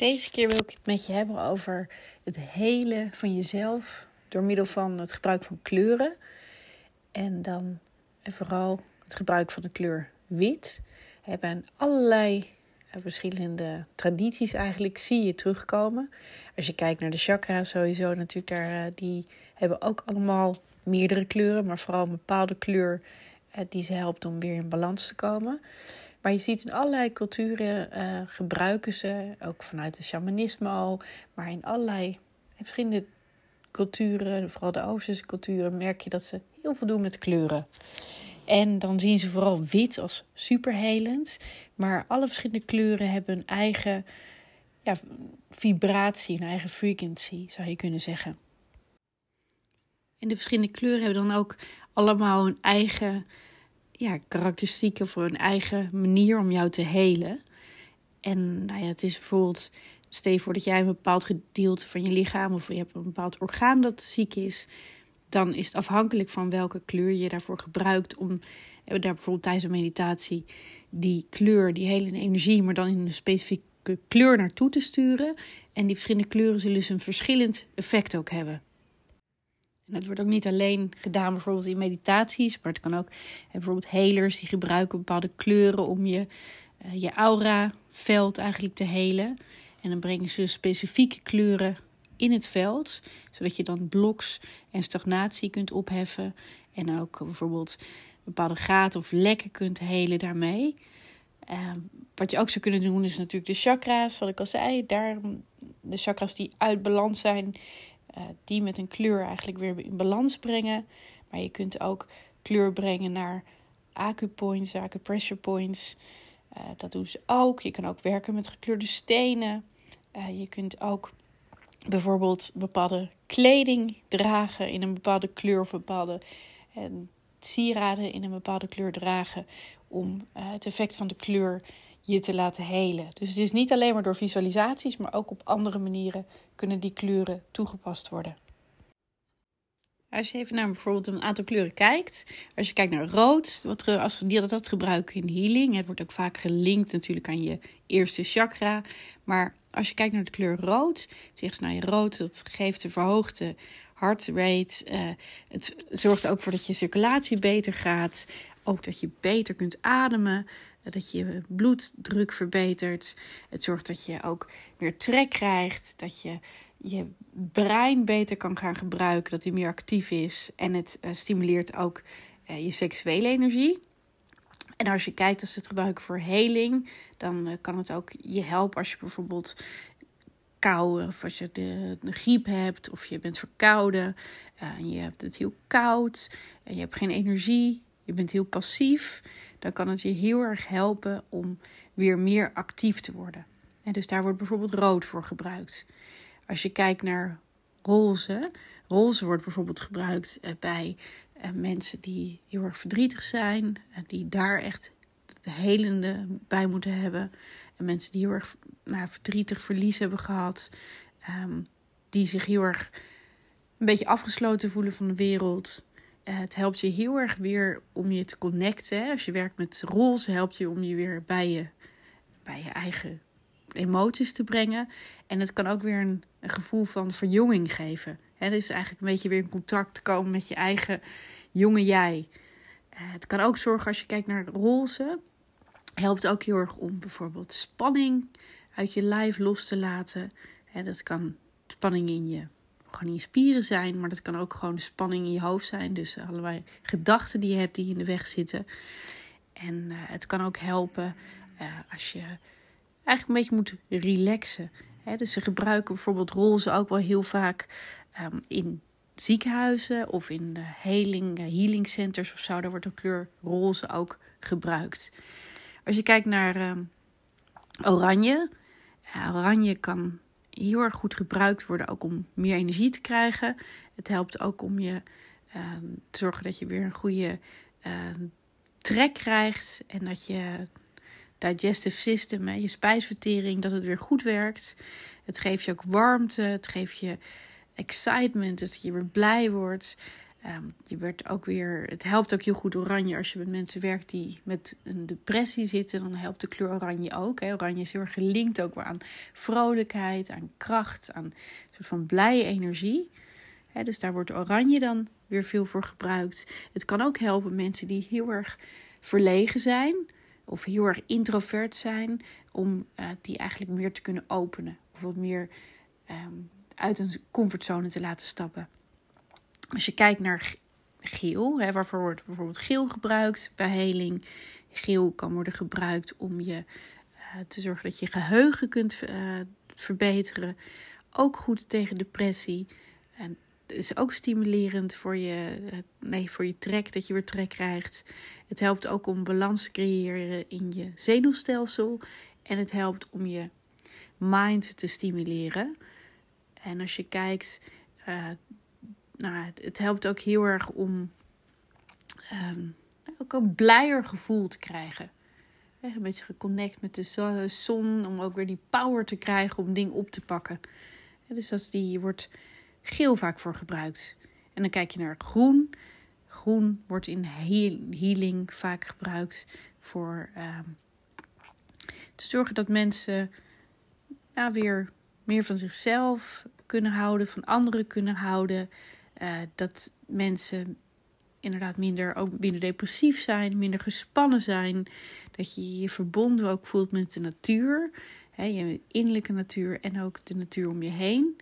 Deze keer wil ik het met je hebben over het helen van jezelf door middel van het gebruik van kleuren. En dan vooral het gebruik van de kleur wit. We hebben allerlei eh, verschillende tradities eigenlijk zie je terugkomen. Als je kijkt naar de chakra's sowieso natuurlijk, daar, eh, die hebben ook allemaal meerdere kleuren, maar vooral een bepaalde kleur eh, die ze helpt om weer in balans te komen. Maar je ziet in allerlei culturen uh, gebruiken ze, ook vanuit het shamanisme al, maar in allerlei verschillende culturen, vooral de Oosterse culturen, merk je dat ze heel veel doen met kleuren. En dan zien ze vooral wit als superhelend. Maar alle verschillende kleuren hebben een eigen ja, vibratie, een eigen frequency, zou je kunnen zeggen. En de verschillende kleuren hebben dan ook allemaal een eigen ja, karakteristieken voor een eigen manier om jou te helen. En nou ja, het is bijvoorbeeld, stel voor dat jij een bepaald gedeelte van je lichaam of je hebt een bepaald orgaan dat ziek is, dan is het afhankelijk van welke kleur je daarvoor gebruikt om daar bijvoorbeeld tijdens een meditatie die kleur, die hele energie, maar dan in een specifieke kleur naartoe te sturen. En die verschillende kleuren zullen dus een verschillend effect ook hebben. Het wordt ook niet alleen gedaan bijvoorbeeld in meditaties, maar het kan ook bijvoorbeeld helers die gebruiken bepaalde kleuren om je, uh, je aura-veld eigenlijk te helen. En dan brengen ze specifieke kleuren in het veld, zodat je dan bloks en stagnatie kunt opheffen. En ook bijvoorbeeld bepaalde gaten of lekken kunt helen daarmee. Uh, wat je ook zou kunnen doen is natuurlijk de chakra's, wat ik al zei. Daar, de chakras die uit balans zijn, uh, die met een kleur eigenlijk weer in balans brengen. Maar je kunt ook kleur brengen naar acupoints, acupressure points. Uh, dat doen ze ook. Je kan ook werken met gekleurde stenen. je kunt ook bijvoorbeeld bepaalde kleding dragen in een bepaalde kleur of bepaalde sieraden in een bepaalde kleur dragen om het effect van de kleur je te laten helen. Dus het is niet alleen maar door visualisaties, maar ook op andere manieren kunnen die kleuren toegepast worden. Als je even naar bijvoorbeeld een aantal kleuren kijkt, als je kijkt naar rood, wat als die dat, gebruiken in healing, het wordt ook vaak gelinkt natuurlijk aan je eerste chakra, maar als je kijkt naar de kleur rood, zegt ze nou je rood, dat geeft een verhoogde heart rate. Uh, het zorgt ook voor dat je circulatie beter gaat. Ook dat je beter kunt ademen. Dat je bloeddruk verbetert. Het zorgt dat je ook meer trek krijgt. Dat je je brein beter kan gaan gebruiken. Dat hij meer actief is. En het uh, stimuleert ook uh, je seksuele energie. En als je kijkt als het gebruiken voor heling, dan kan het ook je helpen als je bijvoorbeeld kou, of als je de, de, griep hebt, of je bent verkouden en je hebt het heel koud en je hebt geen energie, je bent heel passief, dan kan het je heel erg helpen om weer meer actief te worden. En dus daar wordt bijvoorbeeld rood voor gebruikt. Als je kijkt naar roze, roze wordt bijvoorbeeld gebruikt eh, bij eh, mensen die heel erg verdrietig zijn, die daar echt het helende bij moeten hebben. En mensen die heel erg nou, verdrietig verlies hebben gehad. Um, die zich heel erg een beetje afgesloten voelen van de wereld. Uh, het helpt je heel erg weer om je te connecten. Als je werkt met roze, helpt je om je weer bij je, bij je eigen emoties te brengen. En het kan ook weer een, gevoel van verjonging geven. Het is eigenlijk een beetje weer in contact komen met je eigen jonge jij. Uh, het kan ook zorgen als je kijkt naar roze helpt ook heel erg om bijvoorbeeld spanning uit je lijf los te laten. En dat kan spanning in je, gewoon in je spieren zijn, maar dat kan ook gewoon spanning in je hoofd zijn. Dus allerlei gedachten die je hebt die in de weg zitten. En uh, het kan ook helpen uh, als je eigenlijk een beetje moet relaxen. Hè? Dus ze gebruiken bijvoorbeeld roze ook wel heel vaak um, in ziekenhuizen of in de healing, healing centers of zo. Daar wordt de kleur roze ook gebruikt. Als je kijkt naar uh, oranje, ja, oranje kan heel erg goed gebruikt worden ook om meer energie te krijgen. Het helpt ook om je uh, te zorgen dat je weer een goede uh, trek krijgt en dat je digestive system, je spijsvertering, dat het weer goed werkt. Het geeft je ook warmte, het geeft je excitement, dat je weer blij wordt. Ehm, je werd ook weer, het helpt ook heel goed oranje als je met mensen werkt die met een depressie zitten. Dan helpt de kleur oranje ook. Hè. Oranje is heel erg gelinkt ook weer aan vrolijkheid, aan kracht, aan een soort van blije energie. Hè, dus daar wordt oranje dan weer veel voor gebruikt. Het kan ook helpen mensen die heel erg verlegen zijn of heel erg introvert zijn, om uh, die eigenlijk meer te kunnen openen. Of wat meer um, uit een comfortzone te laten stappen. Als je kijkt naar geel, hè, waarvoor wordt bijvoorbeeld geel gebruikt bij heling. Geel kan worden gebruikt om je uh, te zorgen dat je geheugen kunt uh, verbeteren. Ook goed tegen depressie. En het is ook stimulerend voor je, nee, voor je trek, dat je weer trek krijgt. Het helpt ook om balans te creëren in je zenuwstelsel. En het helpt om je mind te stimuleren. En als je kijkt, nou, het helpt ook heel erg om um, ook een blijer gevoel te krijgen. Een beetje geconnect met de zon, om ook weer die power te krijgen om dingen op te pakken. Dus dat is die wordt geel vaak voor gebruikt. En dan kijk je naar groen. Groen wordt in healing vaak gebruikt voor uh, te zorgen dat mensen nou, weer meer van zichzelf kunnen houden, van anderen kunnen houden. Uh, dat mensen inderdaad minder, ook minder depressief zijn, minder gespannen zijn. Dat je je verbonden ook voelt met de natuur. Hè, je innerlijke natuur en ook de natuur om je heen.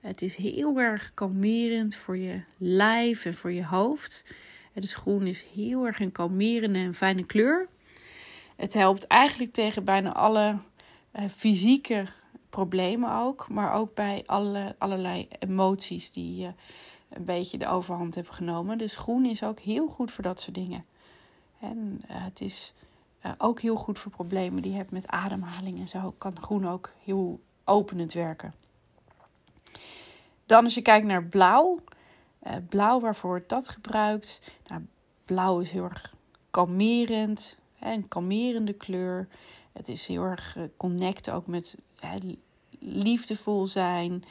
Het is heel erg kalmerend voor je lijf en voor je hoofd. Dus groen is heel erg een kalmerende en fijne kleur. Het helpt eigenlijk tegen bijna alle uh, fysieke problemen ook, maar ook bij alle, allerlei emoties die uh, een beetje de overhand hebben genomen. Dus groen is ook heel goed voor dat soort dingen. En uh, het is ook heel goed voor problemen die je hebt met ademhaling en zo. Kan groen ook heel openend werken. Dan als je kijkt naar blauw. Uh, blauw, waarvoor wordt dat gebruikt? Nou, blauw is heel erg kalmerend. Hè, een kalmerende kleur. Het is heel erg connect ook met hè, liefdevol zijn.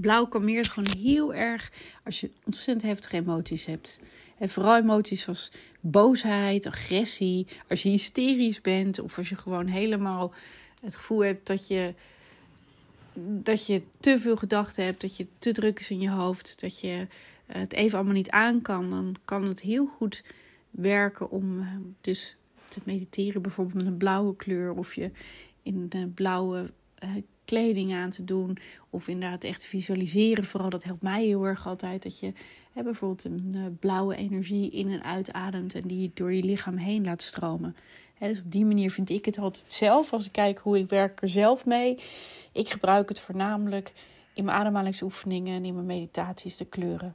Blauw kalmeert gewoon heel erg als je ontzettend heftige emoties hebt. En vooral emoties zoals boosheid, agressie. Als je hysterisch bent of als je gewoon helemaal het gevoel hebt dat je dat je te veel gedachten hebt, dat je te druk is in je hoofd, dat je eh, het even allemaal niet aan kan, dan kan het heel goed werken om eh, dus te mediteren, bijvoorbeeld met een blauwe kleur of je in de blauwe uh, kleding aan te doen. Of inderdaad echt visualiseren. Vooral dat helpt mij heel erg altijd. Dat je hè, bijvoorbeeld een blauwe energie in en uitademt en die door je lichaam heen laat stromen. dus op die manier vind ik het altijd zelf. Als ik kijk hoe ik werk er zelf mee. Ik gebruik het voornamelijk in mijn ademhalingsoefeningen en in mijn meditaties, de kleuren.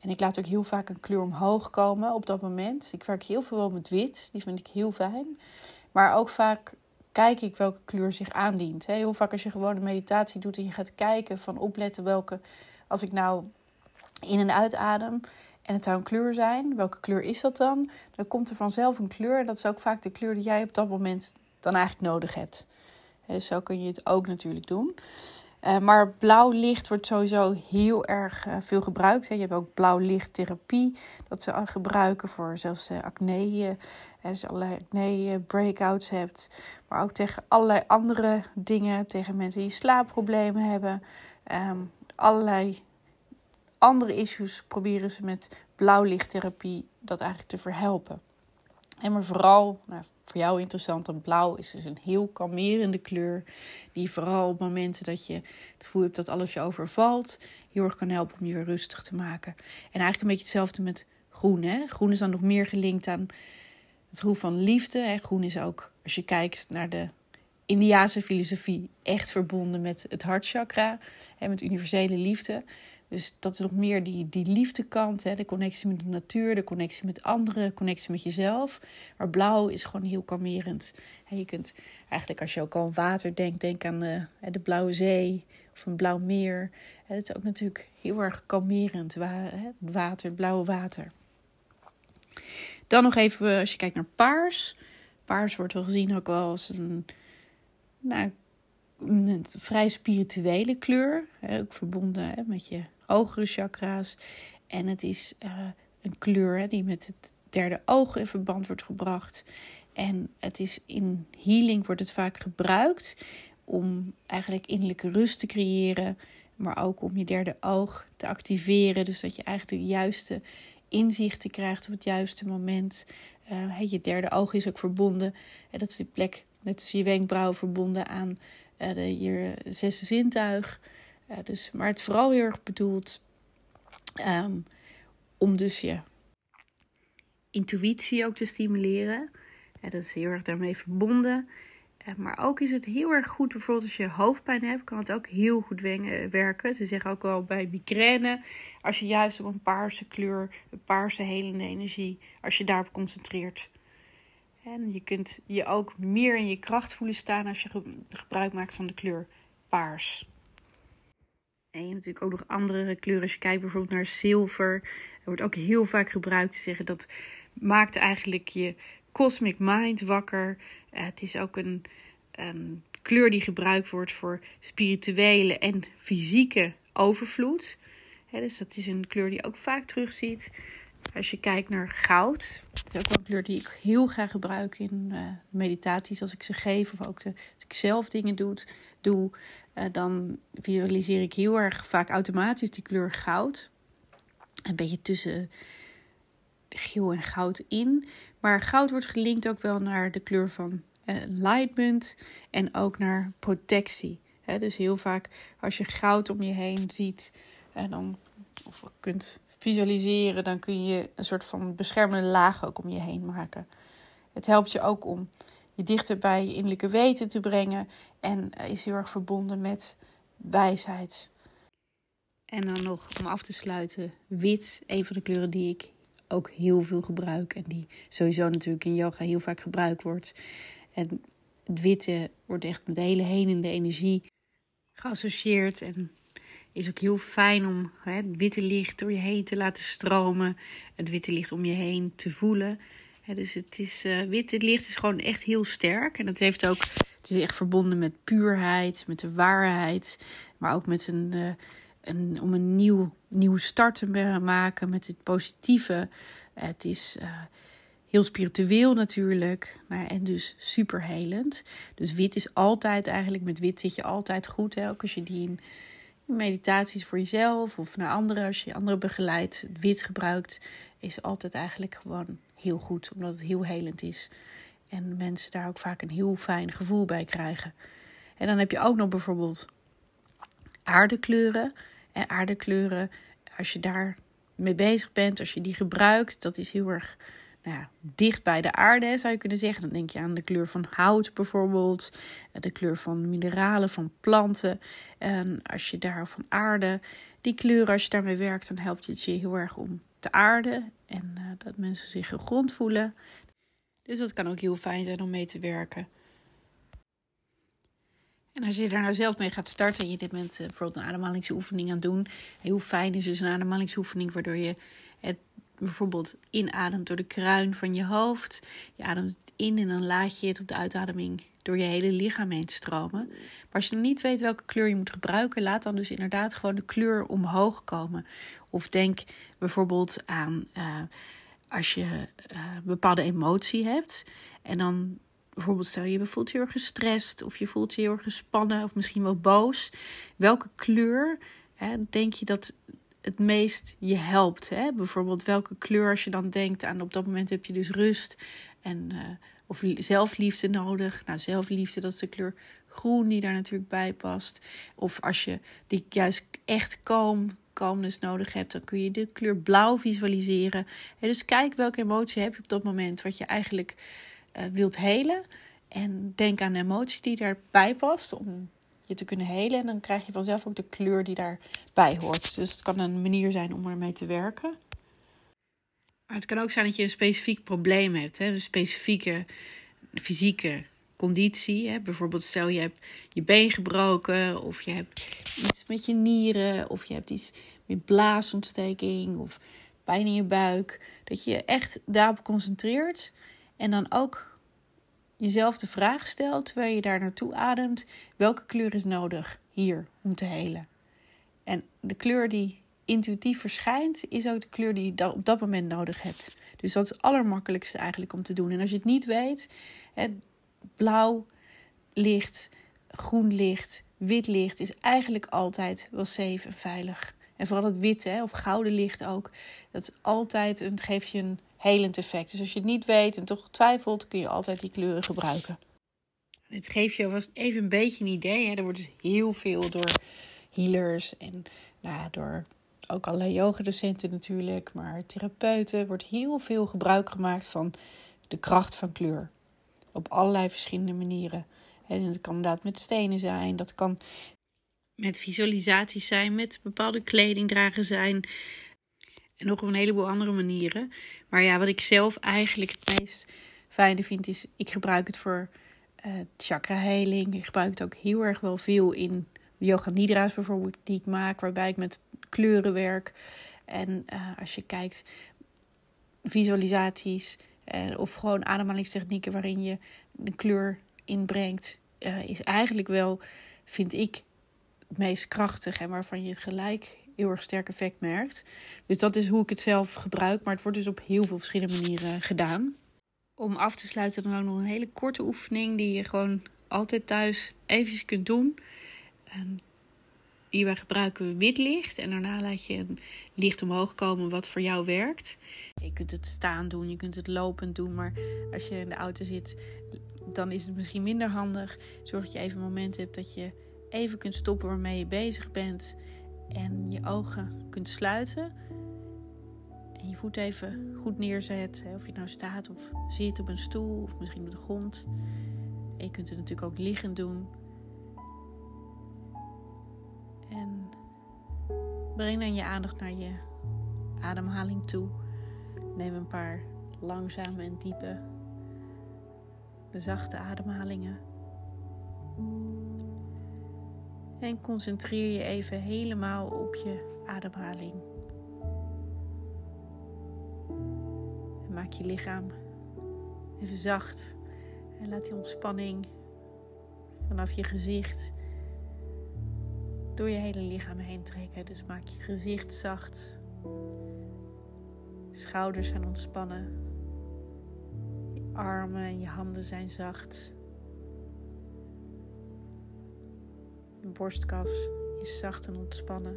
En ik laat ook heel vaak een kleur omhoog komen op dat moment. Ik werk heel veel met wit, die vind ik heel fijn. Maar ook vaak kijk ik welke kleur zich aandient. Heel vaak als je gewoon een meditatie doet en je gaat kijken van opletten welke... Als ik nou in en uitadem en het zou een kleur zijn, welke kleur is dat dan? Dan komt er vanzelf een kleur. En dat is ook vaak de kleur die jij op dat moment dan eigenlijk nodig hebt. Dus zo kun je het ook natuurlijk doen. Uh, maar blauw licht wordt sowieso heel erg uh, veel gebruikt. Hè. Je hebt ook blauw lichttherapie. Dat ze gebruiken voor zelfs uh, acne. Als je allerlei acne breakouts hebt. Maar ook tegen allerlei andere dingen. Tegen mensen die slaapproblemen hebben. Um, allerlei andere issues proberen ze met blauw lichttherapie dat eigenlijk te verhelpen. En maar vooral, nou, voor jou interessant, dat blauw is dus een heel kalmerende kleur. Die vooral op momenten dat je het gevoel hebt dat alles je overvalt, heel erg kan helpen om je rustig te maken. En eigenlijk een beetje hetzelfde met groen. Hè? Groen is dan nog meer gelinkt aan het gevoel van liefde. Hè? Groen is ook, als je kijkt naar de Indiaanse filosofie, echt verbonden met het hartchakra. Hè, met universele liefde. Dus dat is nog meer die, die liefdekant, hè? de connectie met de natuur, de connectie met anderen, de connectie met jezelf. Maar blauw is gewoon heel kalmerend. En je kunt eigenlijk, als je ook aan water denkt, denk aan de, de blauwe zee of een blauw meer. En dat is ook natuurlijk heel erg kalmerend, water, het blauwe water. Dan nog even, als je kijkt naar paars. Paars wordt wel gezien ook wel als een, nou, een vrij spirituele kleur. Ook verbonden met je hogere chakra's. En het is een kleur die met het derde oog in verband wordt gebracht. En het is in healing wordt het vaak gebruikt om eigenlijk innerlijke rust te creëren, maar ook om je derde oog te activeren. Dus dat je eigenlijk de juiste inzichten krijgt op het juiste moment. Uh, je derde oog is ook verbonden. En dat is die plek, net je wenkbrauwen, verbonden aan de, je zesde zintuig. Uh, dus, maar het vooral heel erg bedoeld um, om dus je intuïtie ook te stimuleren. Dat is heel erg daarmee verbonden. Eh, maar ook is het heel erg goed, bijvoorbeeld als je hoofdpijn hebt, kan het ook heel goed werken. Ze zeggen ook wel bij migraine, als je juist op een paarse kleur, een paarse helende energie, als je daarop concentreert. En je kunt je ook meer in je kracht voelen staan als je gebruik maakt van de kleur paars. En je hebt natuurlijk ook nog andere kleuren. Als je kijkt bijvoorbeeld naar zilver, er wordt ook heel vaak gebruikt te zeggen dat maakt eigenlijk je cosmic mind wakker. Uh, het is ook een, een, kleur die gebruikt wordt voor spirituele en fysieke overvloed. dus dat is een kleur die je ook vaak terugziet. Als je kijkt naar goud, dat is ook een kleur die ik heel graag gebruik in uh, meditaties als ik ze geef of ook als ik zelf dingen doe, doe uh, dan visualiseer ik heel erg vaak automatisch die kleur goud. Een beetje tussen geel en goud in. Maar goud wordt gelinkt ook wel naar de kleur van uh, alignment en ook naar protectie. dus heel vaak als je goud om je heen ziet en dan, of kunt visualiseren, dan kun je een soort van beschermende laag ook om je heen maken. Het helpt je ook om je dichter bij je innerlijke weten te brengen en is heel erg verbonden met wijsheid. En dan nog om af te sluiten, wit, een van de kleuren die ik ook heel veel gebruik. En die sowieso natuurlijk in yoga heel vaak gebruikt wordt. En het witte wordt echt met de hele henende energie geassocieerd. En is ook heel fijn om hè, het witte licht door je heen te laten stromen. Het witte licht om je heen te voelen. dus het is, uh, witte licht is gewoon echt heel sterk. En dat heeft ook, het is echt verbonden met puurheid, met de waarheid. Maar ook met een, uh, een om een nieuw, nieuwe start te maken met het positieve. Het is uh, heel spiritueel natuurlijk. Maar, en dus super helend. Dus wit is altijd eigenlijk, met wit zit je altijd goed. Hè? Ook als je die in meditaties voor jezelf of naar anderen, als je anderen begeleidt, wit gebruikt, is altijd eigenlijk gewoon heel goed. Omdat het heel helend is. En mensen daar ook vaak een heel fijn gevoel bij krijgen. En dan heb je ook nog bijvoorbeeld aardekleuren. En aardekleuren, als je daar mee bezig bent, als je die gebruikt, dat is heel erg nou ja, dicht bij de aarde, zou je kunnen zeggen. Dan denk je aan de kleur van hout bijvoorbeeld, de kleur van mineralen, van planten. En als je daar van aarde, die kleuren, als je daarmee werkt, dan helpt het je heel erg om te aarden en uh, dat mensen zich gegrond voelen. Dus dat kan ook heel fijn zijn om mee te werken. En als je daar nou zelf mee gaat starten en je dit met uh, bijvoorbeeld een ademhalingsoefening aan doen. Heel fijn is dus een ademhalingsoefening waardoor je bijvoorbeeld inademt door de kruin van je hoofd. Je ademt het in en dan laat je het op de uitademing door je hele lichaam heen stromen. Maar als je niet weet welke kleur je moet gebruiken, laat dan dus inderdaad gewoon de kleur omhoog komen. Of denk bijvoorbeeld aan uh, als je uh, bepaalde emotie hebt en dan bijvoorbeeld stel je voelt je heel erg gestrest of je voelt je heel erg gespannen of misschien wel boos. Welke kleur hè, denk je dat het meest je helpt? Hè? Bijvoorbeeld welke kleur als je dan denkt aan op dat moment heb je dus rust en uh, of zelfliefde nodig. Nou, zelfliefde dat is de kleur groen die daar natuurlijk bij past. Of als je die juist echt kalm kalmness nodig hebt, dan kun je de kleur blauw visualiseren. En dus kijk welke emotie heb je op dat moment wat je eigenlijk uh, wilt helen. En denk aan de emotie die daarbij past om te kunnen helen. En dan krijg je vanzelf ook de kleur die daarbij hoort. Dus het kan een manier zijn om ermee te werken. Maar het kan ook zijn dat je een specifiek probleem hebt. Hè? Een specifieke fysieke conditie. Hè? Bijvoorbeeld stel je hebt je been gebroken. Of je hebt iets met je nieren. Of je hebt iets met blaasontsteking. Of pijn in je buik. Dat je echt daarop concentreert. En dan ook jezelf de vraag stelt, terwijl je daar naartoe ademt, welke kleur is nodig hier om te helen? En de kleur die intuïtief verschijnt, is ook de kleur die je op dat moment nodig hebt. Dus dat is het allermakkelijkste eigenlijk om te doen. En als je het niet weet, blauw licht, groen licht, wit licht is eigenlijk altijd wel safe en veilig. En vooral het witte of gouden licht ook. Dat is altijd een, geeft je een helend effect. Dus als je het niet weet en toch twijfelt, kun je altijd die kleuren gebruiken. Het geeft je alvast even een beetje een idee. Hè. Er wordt dus heel veel door healers en nou, door ook allerlei yogadocenten natuurlijk, maar therapeuten wordt heel veel gebruik gemaakt van de kracht van kleur. Op allerlei verschillende manieren. En dat kan inderdaad met stenen zijn, dat kan met visualisaties zijn, met bepaalde kleding dragen zijn. En nog op een heleboel andere manieren. Maar ja, wat ik zelf eigenlijk het meest fijne vind, is ik gebruik het voor uh, chakra heling. Ik gebruik het ook heel erg wel veel in yoga nidra's bijvoorbeeld, die ik maak, waarbij ik met kleuren werk. En uh, als je kijkt, visualisaties uh, of gewoon ademhalingstechnieken waarin je de kleur inbrengt, is eigenlijk wel, vind ik, het meest krachtig en waarvan je het gelijk heel erg sterk effect merkt. Dus dat is hoe ik het zelf gebruik, maar het wordt dus op heel veel verschillende manieren gedaan. Om af te sluiten dan ook nog een hele korte oefening die je gewoon altijd thuis even kunt doen. En hierbij gebruiken we wit licht en daarna laat je een licht omhoog komen wat voor jou werkt. Je kunt het staan doen, je kunt het lopend doen, maar als je in de auto zit, dan is het misschien minder handig. Zorg dat je even een moment hebt dat je even kunt stoppen waarmee je bezig bent en je ogen kunt sluiten. En je voet even goed neerzet. Of je nou staat of zit op een stoel of misschien op de grond. En je kunt het natuurlijk ook liggend doen. En breng dan je aandacht naar je ademhaling toe. Neem een paar langzame en diepe, zachte ademhalingen. En concentreer je even helemaal op je ademhaling. En maak je lichaam even zacht. En laat die ontspanning vanaf je gezicht door je hele lichaam heen trekken. Dus maak je gezicht zacht. Schouders zijn ontspannen. Je armen en je handen zijn zacht. Borstkas is zacht en ontspannen.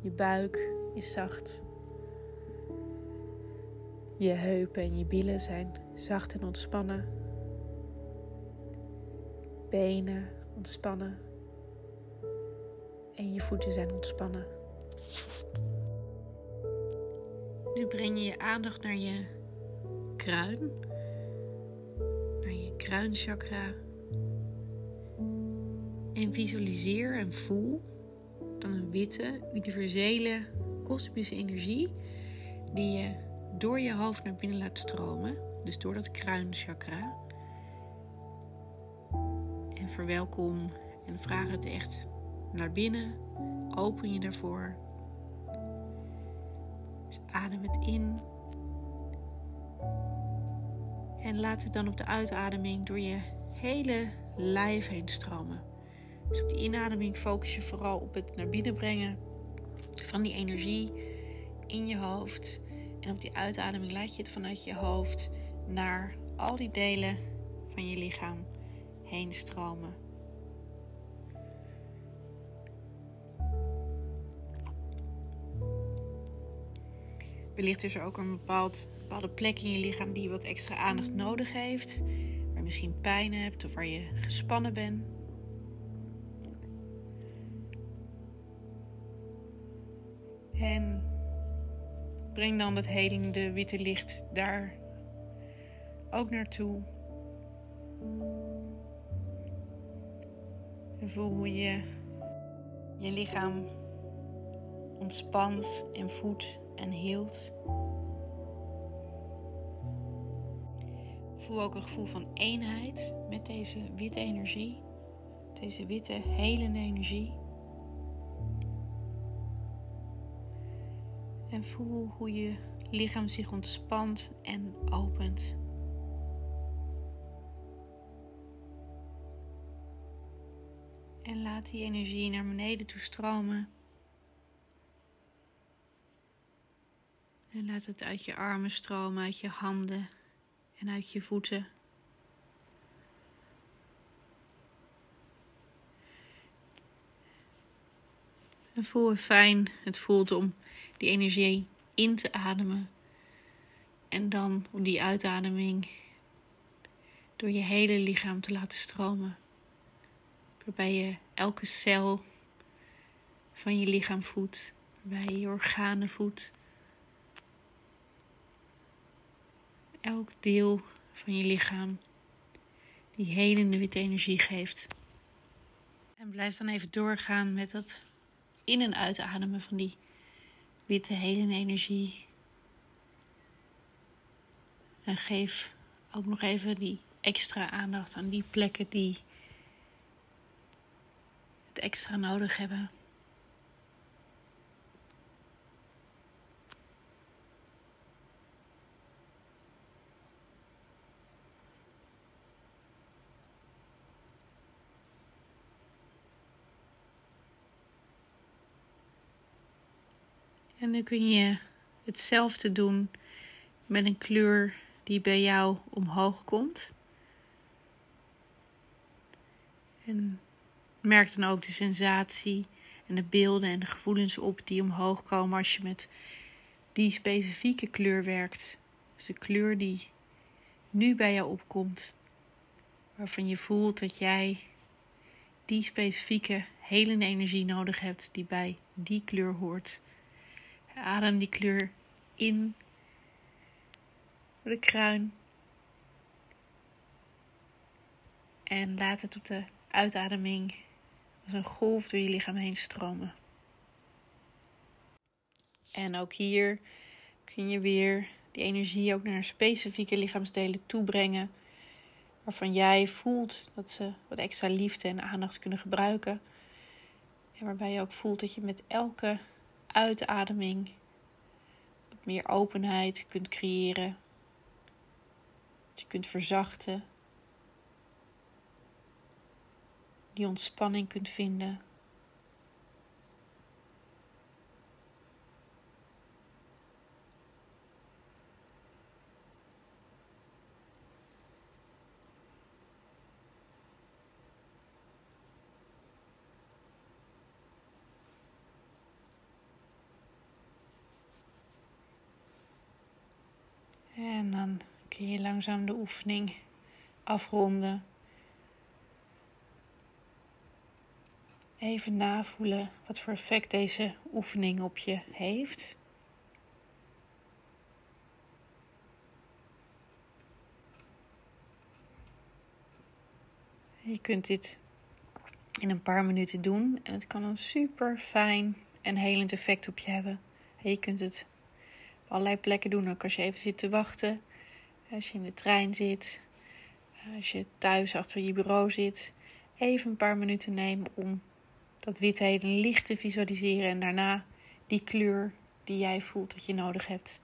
Je buik is zacht. Je heupen en je billen zijn zacht en ontspannen. Benen ontspannen. En je voeten zijn ontspannen. Nu breng je je aandacht naar je kruin, naar je kruinchakra. En visualiseer en voel dan een witte, universele, kosmische energie die je door je hoofd naar binnen laat stromen. Dus door dat kruinchakra. En verwelkom en vraag het echt naar binnen. Open je daarvoor. Dus adem het in. En laat het dan op de uitademing door je hele lijf heen stromen. Dus op die inademing focus je vooral op het naar binnen brengen van die energie in je hoofd. En op die uitademing laat je het vanuit je hoofd naar al die delen van je lichaam heen stromen. Wellicht is er ook een bepaald, bepaalde plek in je lichaam die wat extra aandacht nodig heeft. Waar je misschien pijn hebt of waar je gespannen bent. En breng dan dat helende witte licht daar ook naartoe. En voel hoe je je lichaam ontspant en voedt en hield. Voel ook een gevoel van eenheid met deze witte energie, deze witte helende energie. En voel hoe je lichaam zich ontspant en opent. En laat die energie naar beneden toe stromen En laat het uit je armen stromen, uit je handen en uit je voeten. En voel fijn het voelt om die energie in te ademen. En dan om die uitademing door je hele lichaam te laten stromen. Waarbij je elke cel van je lichaam voedt. Waarbij je je organen voedt. Elk deel van je lichaam die helende witte energie geeft. En blijf dan even doorgaan met dat in- en uitademen van die witte energie. En geef ook nog even die extra aandacht aan die plekken die het extra nodig hebben. En dan kun je hetzelfde doen met een kleur die bij jou omhoog komt. En merk dan ook de sensatie en de beelden en de gevoelens op die omhoog komen als je met die specifieke kleur werkt. Dus de kleur die nu bij jou opkomt, waarvan je voelt dat jij die specifieke helende energie nodig hebt die bij die kleur hoort. Adem die kleur in de kruin. En laat het op de uitademing als een golf door je lichaam heen stromen. En ook hier kun je weer die energie ook naar specifieke lichaamsdelen toebrengen. Waarvan jij voelt dat ze wat extra liefde en aandacht kunnen gebruiken. En waarbij je ook voelt dat je met elke uitademing meer openheid kunt creëren. Dat je kunt verzachten. Die ontspanning kunt vinden. En dan je langzaam de oefening afronden. Even navoelen wat voor effect deze oefening op je heeft. Je kunt dit in een paar minuten doen en het kan een super fijn en helend effect op je hebben. je kunt het allerlei plekken doen. Ook als je even zit te wachten, als je in de trein zit, als je thuis achter je bureau zit. Even een paar minuten nemen om dat witheid licht te visualiseren en daarna die kleur die jij voelt dat je nodig hebt.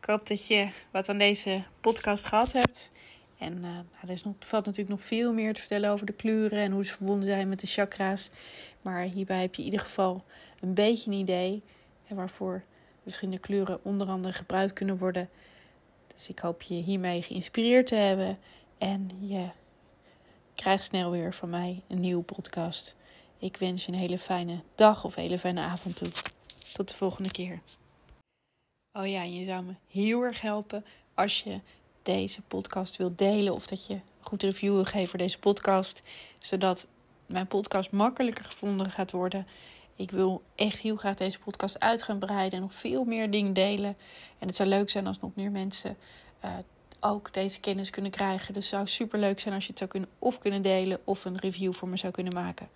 Ik hoop dat je wat aan deze podcast gehad hebt. En uh, nou, er is nog, valt natuurlijk nog veel meer te vertellen over de kleuren en hoe ze verbonden zijn met de chakra's. Maar hierbij heb je in ieder geval een beetje een idee waarvoor verschillende kleuren onder andere gebruikt kunnen worden. Dus ik hoop je hiermee geïnspireerd te hebben. En je krijgt snel weer van mij een nieuwe podcast. Ik wens je een hele fijne dag of een hele fijne avond toe. Tot de volgende keer. Oh ja, je zou me heel erg helpen als je deze podcast wilt delen of dat je een goed review wil geven voor deze podcast, zodat mijn podcast makkelijker gevonden gaat worden ik wil echt heel graag deze podcast uit gaan en nog veel meer dingen delen. En het zou leuk zijn als nog meer mensen uh, ook deze kennis kunnen krijgen. Dus het zou super leuk zijn als je het zou kunnen of kunnen delen of een review voor me zou kunnen maken.